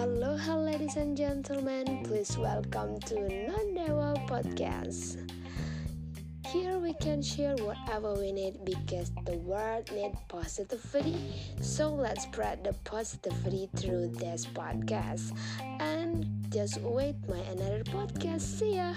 Aloha, ladies and gentlemen, please welcome to Nandewa Podcast. Here we can share whatever we need because the world needs positivity. So let's spread the positivity through this podcast. And just wait my another podcast. See ya.